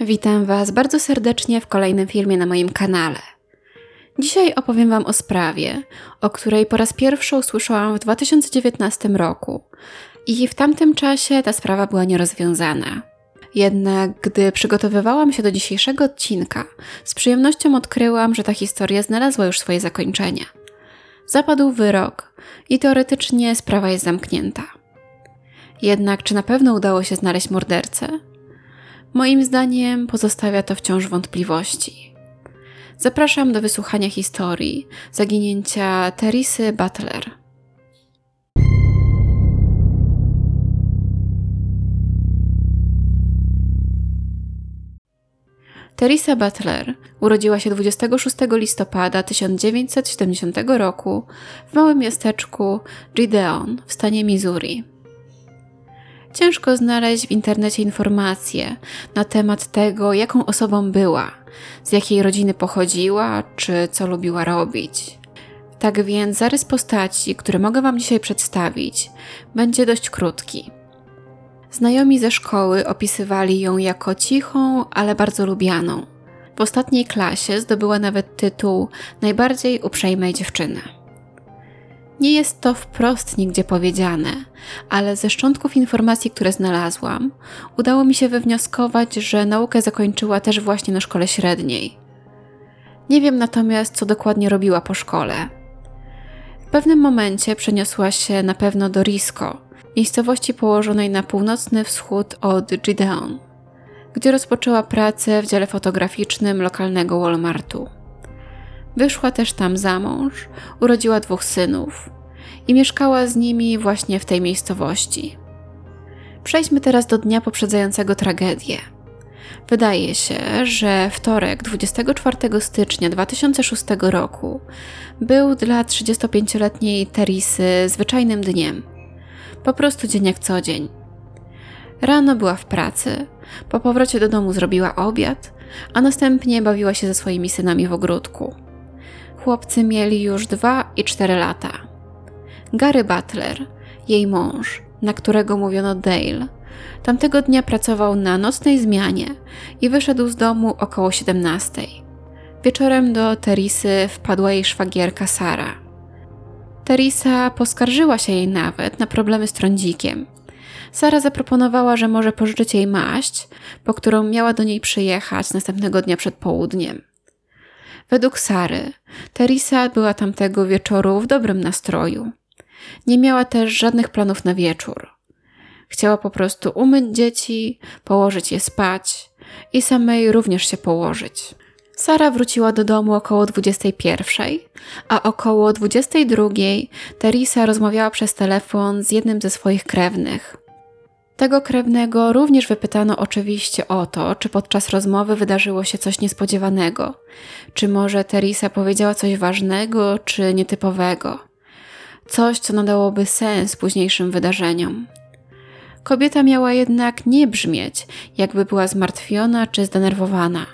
Witam Was bardzo serdecznie w kolejnym filmie na moim kanale. Dzisiaj opowiem Wam o sprawie, o której po raz pierwszy usłyszałam w 2019 roku i w tamtym czasie ta sprawa była nierozwiązana. Jednak gdy przygotowywałam się do dzisiejszego odcinka, z przyjemnością odkryłam, że ta historia znalazła już swoje zakończenie. Zapadł wyrok i teoretycznie sprawa jest zamknięta. Jednak czy na pewno udało się znaleźć mordercę? Moim zdaniem pozostawia to wciąż wątpliwości. Zapraszam do wysłuchania historii zaginięcia Teresy Butler. Teresa Butler urodziła się 26 listopada 1970 roku w małym miasteczku Gideon w stanie Missouri. Ciężko znaleźć w internecie informacje na temat tego, jaką osobą była, z jakiej rodziny pochodziła, czy co lubiła robić. Tak więc zarys postaci, który mogę Wam dzisiaj przedstawić, będzie dość krótki. Znajomi ze szkoły opisywali ją jako cichą, ale bardzo lubianą. W ostatniej klasie zdobyła nawet tytuł najbardziej uprzejmej dziewczyny. Nie jest to wprost nigdzie powiedziane, ale ze szczątków informacji, które znalazłam, udało mi się wywnioskować, że naukę zakończyła też właśnie na szkole średniej. Nie wiem natomiast, co dokładnie robiła po szkole. W pewnym momencie przeniosła się na pewno do Risco, miejscowości położonej na północny wschód od Gideon, gdzie rozpoczęła pracę w dziale fotograficznym lokalnego Walmartu. Wyszła też tam za mąż, urodziła dwóch synów i mieszkała z nimi właśnie w tej miejscowości. Przejdźmy teraz do dnia poprzedzającego tragedię. Wydaje się, że wtorek 24 stycznia 2006 roku był dla 35-letniej Terisy zwyczajnym dniem. Po prostu dzień jak co dzień. Rano była w pracy, po powrocie do domu zrobiła obiad, a następnie bawiła się ze swoimi synami w ogródku. Chłopcy mieli już dwa i cztery lata. Gary Butler, jej mąż, na którego mówiono Dale, tamtego dnia pracował na nocnej zmianie i wyszedł z domu około 17. Wieczorem do Terisy wpadła jej szwagierka Sara. Teresa poskarżyła się jej nawet na problemy z trądzikiem. Sara zaproponowała, że może pożyczyć jej maść, po którą miała do niej przyjechać następnego dnia przed południem. Według Sary, Teresa była tamtego wieczoru w dobrym nastroju. Nie miała też żadnych planów na wieczór. Chciała po prostu umyć dzieci, położyć je spać i samej również się położyć. Sara wróciła do domu około 21, a około 22 Teresa rozmawiała przez telefon z jednym ze swoich krewnych. Tego krewnego również wypytano oczywiście o to, czy podczas rozmowy wydarzyło się coś niespodziewanego, czy może Teresa powiedziała coś ważnego czy nietypowego. Coś, co nadałoby sens późniejszym wydarzeniom. Kobieta miała jednak nie brzmieć, jakby była zmartwiona czy zdenerwowana.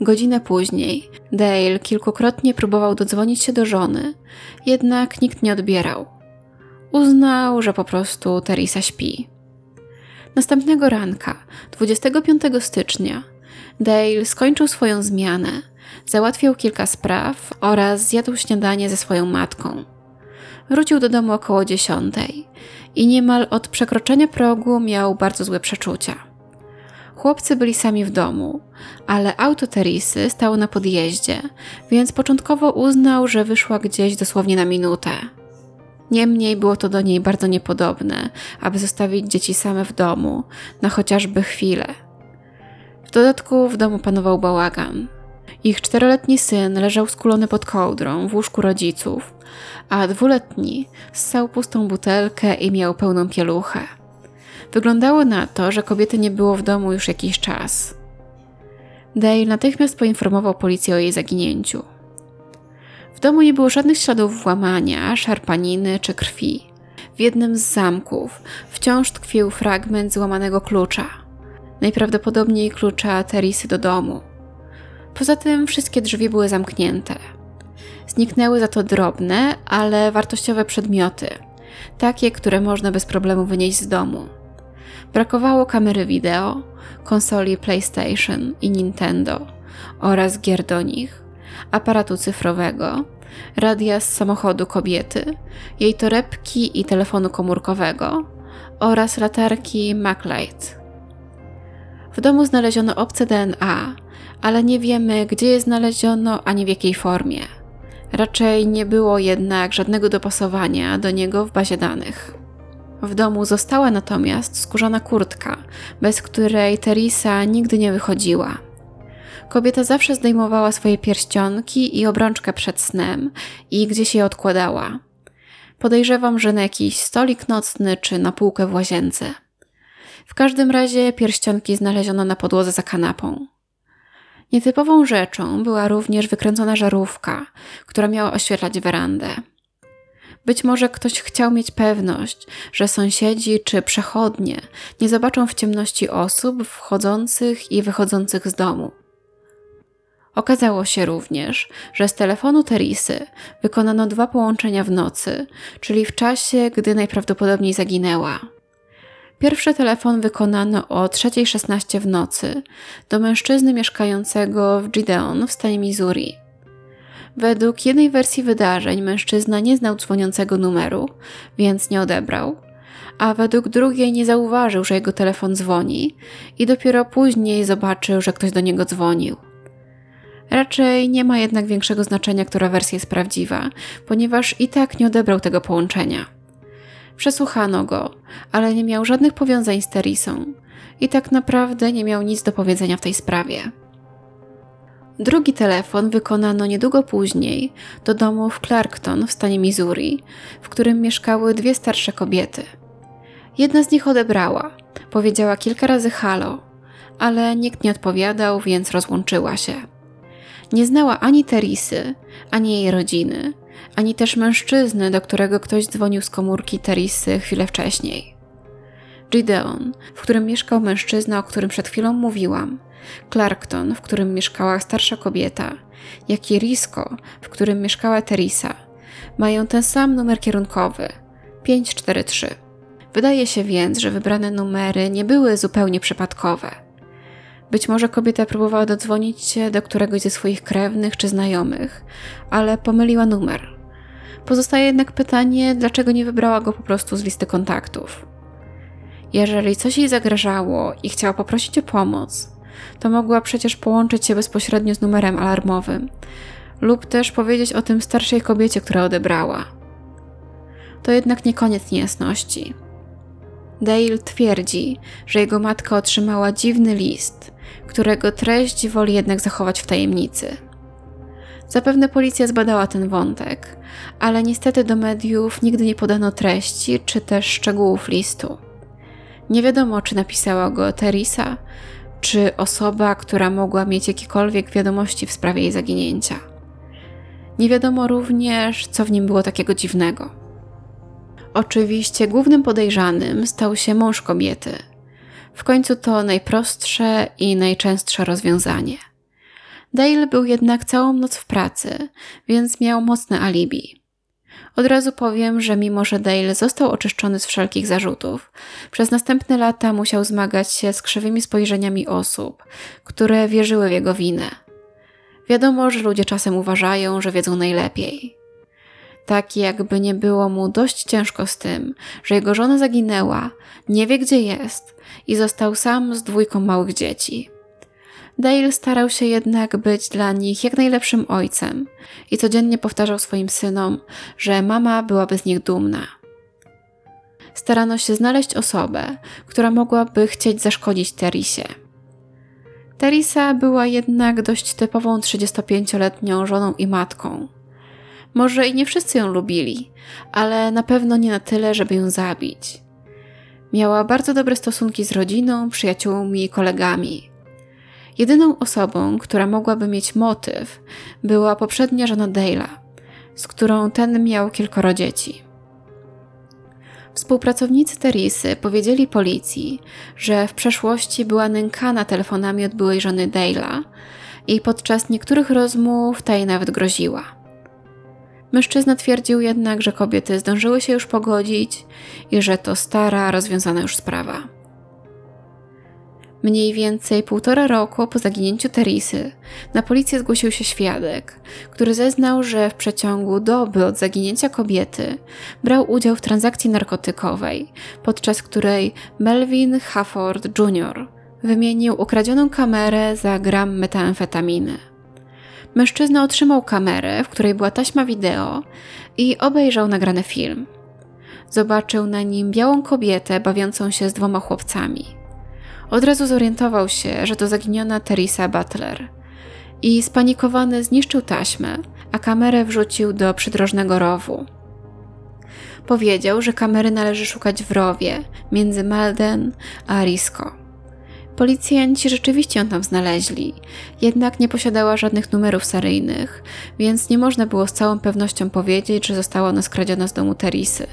Godzinę później Dale kilkukrotnie próbował dodzwonić się do żony, jednak nikt nie odbierał. Uznał, że po prostu Teresa śpi. Następnego ranka, 25 stycznia, Dale skończył swoją zmianę, załatwiał kilka spraw oraz zjadł śniadanie ze swoją matką. Wrócił do domu około dziesiątej i niemal od przekroczenia progu miał bardzo złe przeczucia. Chłopcy byli sami w domu, ale auto Terisy stało na podjeździe, więc początkowo uznał, że wyszła gdzieś dosłownie na minutę. Niemniej było to do niej bardzo niepodobne, aby zostawić dzieci same w domu, na chociażby chwilę. W dodatku w domu panował bałagan. Ich czteroletni syn leżał skulony pod kołdrą w łóżku rodziców, a dwuletni ssał pustą butelkę i miał pełną pieluchę. Wyglądało na to, że kobiety nie było w domu już jakiś czas. Dale natychmiast poinformował policję o jej zaginięciu. W domu nie było żadnych śladów włamania, szarpaniny czy krwi. W jednym z zamków wciąż tkwił fragment złamanego klucza. Najprawdopodobniej klucza Terisy do domu. Poza tym wszystkie drzwi były zamknięte. Zniknęły za to drobne, ale wartościowe przedmioty, takie, które można bez problemu wynieść z domu. Brakowało kamery wideo, konsoli PlayStation i Nintendo oraz gier do nich, aparatu cyfrowego, radia z samochodu kobiety, jej torebki i telefonu komórkowego oraz latarki MacLight. W domu znaleziono obce DNA, ale nie wiemy, gdzie je znaleziono ani w jakiej formie. Raczej nie było jednak żadnego dopasowania do niego w bazie danych. W domu została natomiast skórzana kurtka, bez której Teresa nigdy nie wychodziła. Kobieta zawsze zdejmowała swoje pierścionki i obrączkę przed snem i gdzieś je odkładała. Podejrzewam, że na jakiś stolik nocny czy na półkę w łazience. W każdym razie pierścionki znaleziono na podłodze za kanapą. Nietypową rzeczą była również wykręcona żarówka, która miała oświetlać werandę. Być może ktoś chciał mieć pewność, że sąsiedzi czy przechodnie nie zobaczą w ciemności osób wchodzących i wychodzących z domu. Okazało się również, że z telefonu Terisy wykonano dwa połączenia w nocy, czyli w czasie, gdy najprawdopodobniej zaginęła. Pierwszy telefon wykonano o 3.16 w nocy do mężczyzny mieszkającego w Gideon w stanie Missouri. Według jednej wersji wydarzeń mężczyzna nie znał dzwoniącego numeru, więc nie odebrał, a według drugiej nie zauważył, że jego telefon dzwoni i dopiero później zobaczył, że ktoś do niego dzwonił. Raczej nie ma jednak większego znaczenia, która wersja jest prawdziwa, ponieważ i tak nie odebrał tego połączenia. Przesłuchano go, ale nie miał żadnych powiązań z Terisą i tak naprawdę nie miał nic do powiedzenia w tej sprawie. Drugi telefon wykonano niedługo później do domu w Clarkton w stanie Missouri, w którym mieszkały dwie starsze kobiety. Jedna z nich odebrała, powiedziała kilka razy halo, ale nikt nie odpowiadał, więc rozłączyła się. Nie znała ani Terisy, ani jej rodziny, ani też mężczyzny, do którego ktoś dzwonił z komórki Terisy chwilę wcześniej. Gideon, w którym mieszkał mężczyzna, o którym przed chwilą mówiłam, Clarkton, w którym mieszkała starsza kobieta, jak i Risco, w którym mieszkała Teresa, mają ten sam numer kierunkowy 543. Wydaje się więc, że wybrane numery nie były zupełnie przypadkowe. Być może kobieta próbowała dodzwonić się do któregoś ze swoich krewnych czy znajomych, ale pomyliła numer. Pozostaje jednak pytanie, dlaczego nie wybrała go po prostu z listy kontaktów. Jeżeli coś jej zagrażało i chciała poprosić o pomoc, to mogła przecież połączyć się bezpośrednio z numerem alarmowym, lub też powiedzieć o tym starszej kobiecie, która odebrała. To jednak nie koniec niejasności. Dale twierdzi, że jego matka otrzymała dziwny list, którego treść woli jednak zachować w tajemnicy. Zapewne policja zbadała ten wątek, ale niestety do mediów nigdy nie podano treści czy też szczegółów listu. Nie wiadomo, czy napisała go Teresa, czy osoba, która mogła mieć jakiekolwiek wiadomości w sprawie jej zaginięcia. Nie wiadomo również, co w nim było takiego dziwnego. Oczywiście głównym podejrzanym stał się mąż kobiety. W końcu to najprostsze i najczęstsze rozwiązanie. Dale był jednak całą noc w pracy, więc miał mocne alibi. Od razu powiem, że mimo że Dale został oczyszczony z wszelkich zarzutów, przez następne lata musiał zmagać się z krzywymi spojrzeniami osób, które wierzyły w jego winę. Wiadomo, że ludzie czasem uważają, że wiedzą najlepiej. Tak jakby nie było mu dość ciężko z tym, że jego żona zaginęła, nie wie gdzie jest i został sam z dwójką małych dzieci. Dale starał się jednak być dla nich jak najlepszym ojcem i codziennie powtarzał swoim synom, że mama byłaby z nich dumna. Starano się znaleźć osobę, która mogłaby chcieć zaszkodzić Terisie. Teresa była jednak dość typową 35-letnią żoną i matką. Może i nie wszyscy ją lubili, ale na pewno nie na tyle, żeby ją zabić. Miała bardzo dobre stosunki z rodziną, przyjaciółmi i kolegami. Jedyną osobą, która mogłaby mieć motyw, była poprzednia żona Dale'a, z którą ten miał kilkoro dzieci. Współpracownicy Teresy powiedzieli policji, że w przeszłości była nękana telefonami od byłej żony Dale'a i podczas niektórych rozmów ta jej nawet groziła. Mężczyzna twierdził jednak, że kobiety zdążyły się już pogodzić i że to stara, rozwiązana już sprawa. Mniej więcej półtora roku po zaginięciu Terisy na policję zgłosił się świadek, który zeznał, że w przeciągu doby od zaginięcia kobiety brał udział w transakcji narkotykowej, podczas której Melvin Hafford Jr. wymienił ukradzioną kamerę za gram metamfetaminy. Mężczyzna otrzymał kamerę, w której była taśma wideo i obejrzał nagrany film. Zobaczył na nim białą kobietę bawiącą się z dwoma chłopcami. Od razu zorientował się, że to zaginiona Teresa Butler i spanikowany zniszczył taśmę, a kamerę wrzucił do przydrożnego rowu. Powiedział, że kamery należy szukać w rowie między Malden a Risco. Policjanci rzeczywiście ją tam znaleźli, jednak nie posiadała żadnych numerów seryjnych, więc nie można było z całą pewnością powiedzieć, że została ona skradziona z domu Terisy.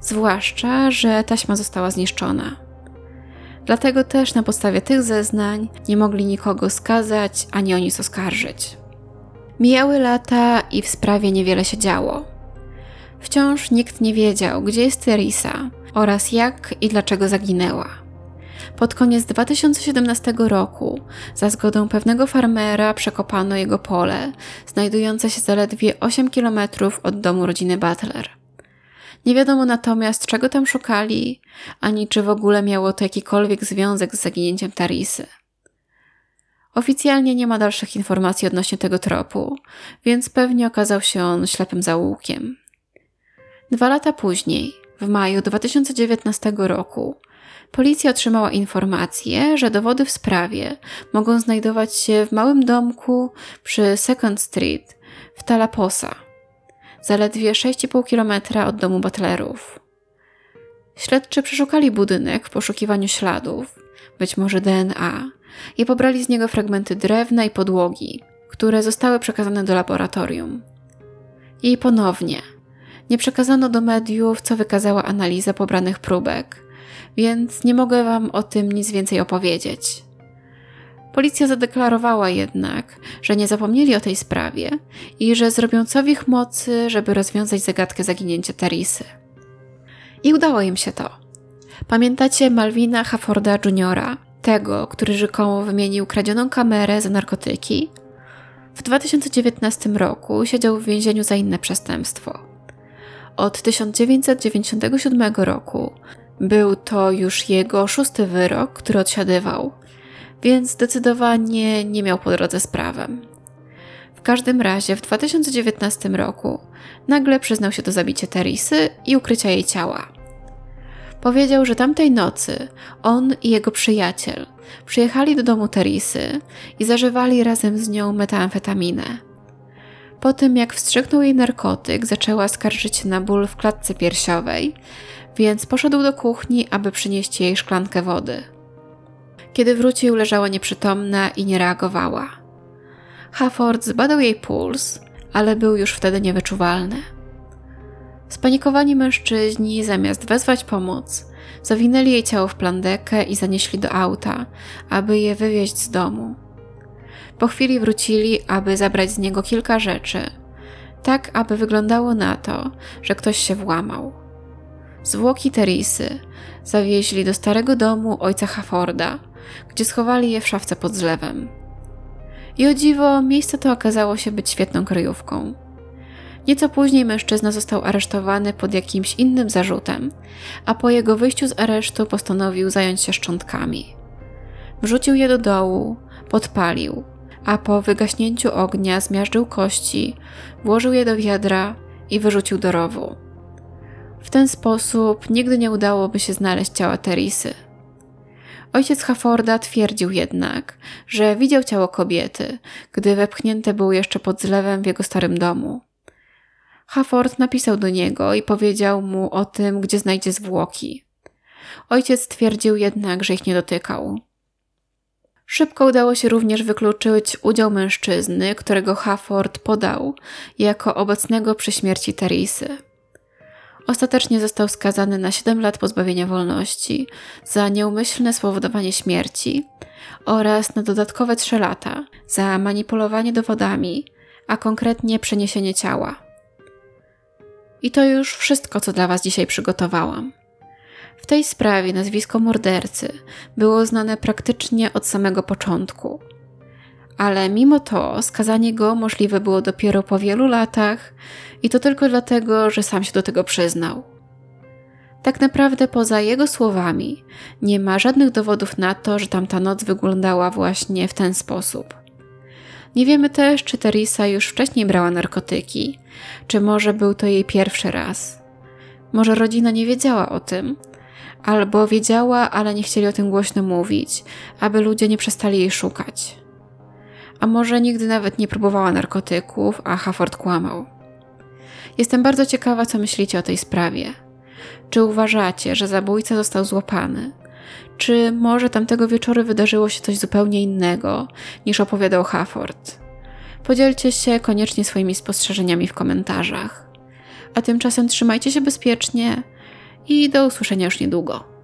Zwłaszcza, że taśma została zniszczona. Dlatego też na podstawie tych zeznań nie mogli nikogo skazać ani o nic oskarżyć. Mijały lata i w sprawie niewiele się działo. Wciąż nikt nie wiedział, gdzie jest Teresa oraz jak i dlaczego zaginęła. Pod koniec 2017 roku, za zgodą pewnego farmera, przekopano jego pole, znajdujące się zaledwie 8 km od domu rodziny Butler. Nie wiadomo natomiast, czego tam szukali, ani czy w ogóle miało to jakikolwiek związek z zaginięciem Tarisy. Oficjalnie nie ma dalszych informacji odnośnie tego tropu, więc pewnie okazał się on ślepym zaułkiem. Dwa lata później, w maju 2019 roku, policja otrzymała informację, że dowody w sprawie mogą znajdować się w małym domku przy Second Street w Talaposa, zaledwie 6,5 km od domu Butlerów. Śledczy przeszukali budynek w poszukiwaniu śladów, być może DNA, i pobrali z niego fragmenty drewna i podłogi, które zostały przekazane do laboratorium. I ponownie, nie przekazano do mediów, co wykazała analiza pobranych próbek, więc nie mogę Wam o tym nic więcej opowiedzieć. Policja zadeklarowała jednak, że nie zapomnieli o tej sprawie i że zrobią co w ich mocy, żeby rozwiązać zagadkę zaginięcia Terisy. I udało im się to. Pamiętacie Malwina Hafforda Jr., tego, który rzekomo wymienił kradzioną kamerę za narkotyki? W 2019 roku siedział w więzieniu za inne przestępstwo. Od 1997 roku był to już jego szósty wyrok, który odsiadywał, więc zdecydowanie nie miał po drodze z prawem. W każdym razie w 2019 roku nagle przyznał się do zabicia Terisy i ukrycia jej ciała. Powiedział, że tamtej nocy on i jego przyjaciel przyjechali do domu Terisy i zażywali razem z nią metamfetaminę. Po tym, jak wstrzyknął jej narkotyk, zaczęła skarżyć się na ból w klatce piersiowej, więc poszedł do kuchni, aby przynieść jej szklankę wody. Kiedy wrócił, leżała nieprzytomna i nie reagowała. Hafford zbadał jej puls, ale był już wtedy niewyczuwalny. Spanikowani mężczyźni, zamiast wezwać pomoc, zawinęli jej ciało w plandekę i zanieśli do auta, aby je wywieźć z domu. Po chwili wrócili, aby zabrać z niego kilka rzeczy, tak aby wyglądało na to, że ktoś się włamał. Zwłoki Terisy zawieźli do starego domu ojca Hafforda, gdzie schowali je w szafce pod zlewem. I o dziwo, miejsce to okazało się być świetną kryjówką. Nieco później mężczyzna został aresztowany pod jakimś innym zarzutem, a po jego wyjściu z aresztu postanowił zająć się szczątkami. Wrzucił je do dołu, podpalił, a po wygaśnięciu ognia zmiażdżył kości, włożył je do wiadra i wyrzucił do rowu. W ten sposób nigdy nie udałoby się znaleźć ciała Terisy. Ojciec Hafforda twierdził jednak, że widział ciało kobiety, gdy wepchnięte było jeszcze pod zlewem w jego starym domu. Hafford napisał do niego i powiedział mu o tym, gdzie znajdzie zwłoki. Ojciec twierdził jednak, że ich nie dotykał. Szybko udało się również wykluczyć udział mężczyzny, którego Hafford podał jako obecnego przy śmierci Teresy. Ostatecznie został skazany na 7 lat pozbawienia wolności za nieumyślne spowodowanie śmierci oraz na dodatkowe 3 lata za manipulowanie dowodami, a konkretnie przeniesienie ciała. I to już wszystko, co dla Was dzisiaj przygotowałam. W tej sprawie nazwisko mordercy było znane praktycznie od samego początku. Ale mimo to skazanie go możliwe było dopiero po wielu latach i to tylko dlatego, że sam się do tego przyznał. Tak naprawdę poza jego słowami nie ma żadnych dowodów na to, że tamta noc wyglądała właśnie w ten sposób. Nie wiemy też, czy Teresa już wcześniej brała narkotyki, czy może był to jej pierwszy raz. Może rodzina nie wiedziała o tym, albo wiedziała, ale nie chcieli o tym głośno mówić, aby ludzie nie przestali jej szukać. A może nigdy nawet nie próbowała narkotyków, a Hafford kłamał. Jestem bardzo ciekawa, co myślicie o tej sprawie. Czy uważacie, że zabójca został złapany? Czy może tamtego wieczoru wydarzyło się coś zupełnie innego, niż opowiadał Hafford? Podzielcie się koniecznie swoimi spostrzeżeniami w komentarzach. A tymczasem trzymajcie się bezpiecznie i do usłyszenia już niedługo.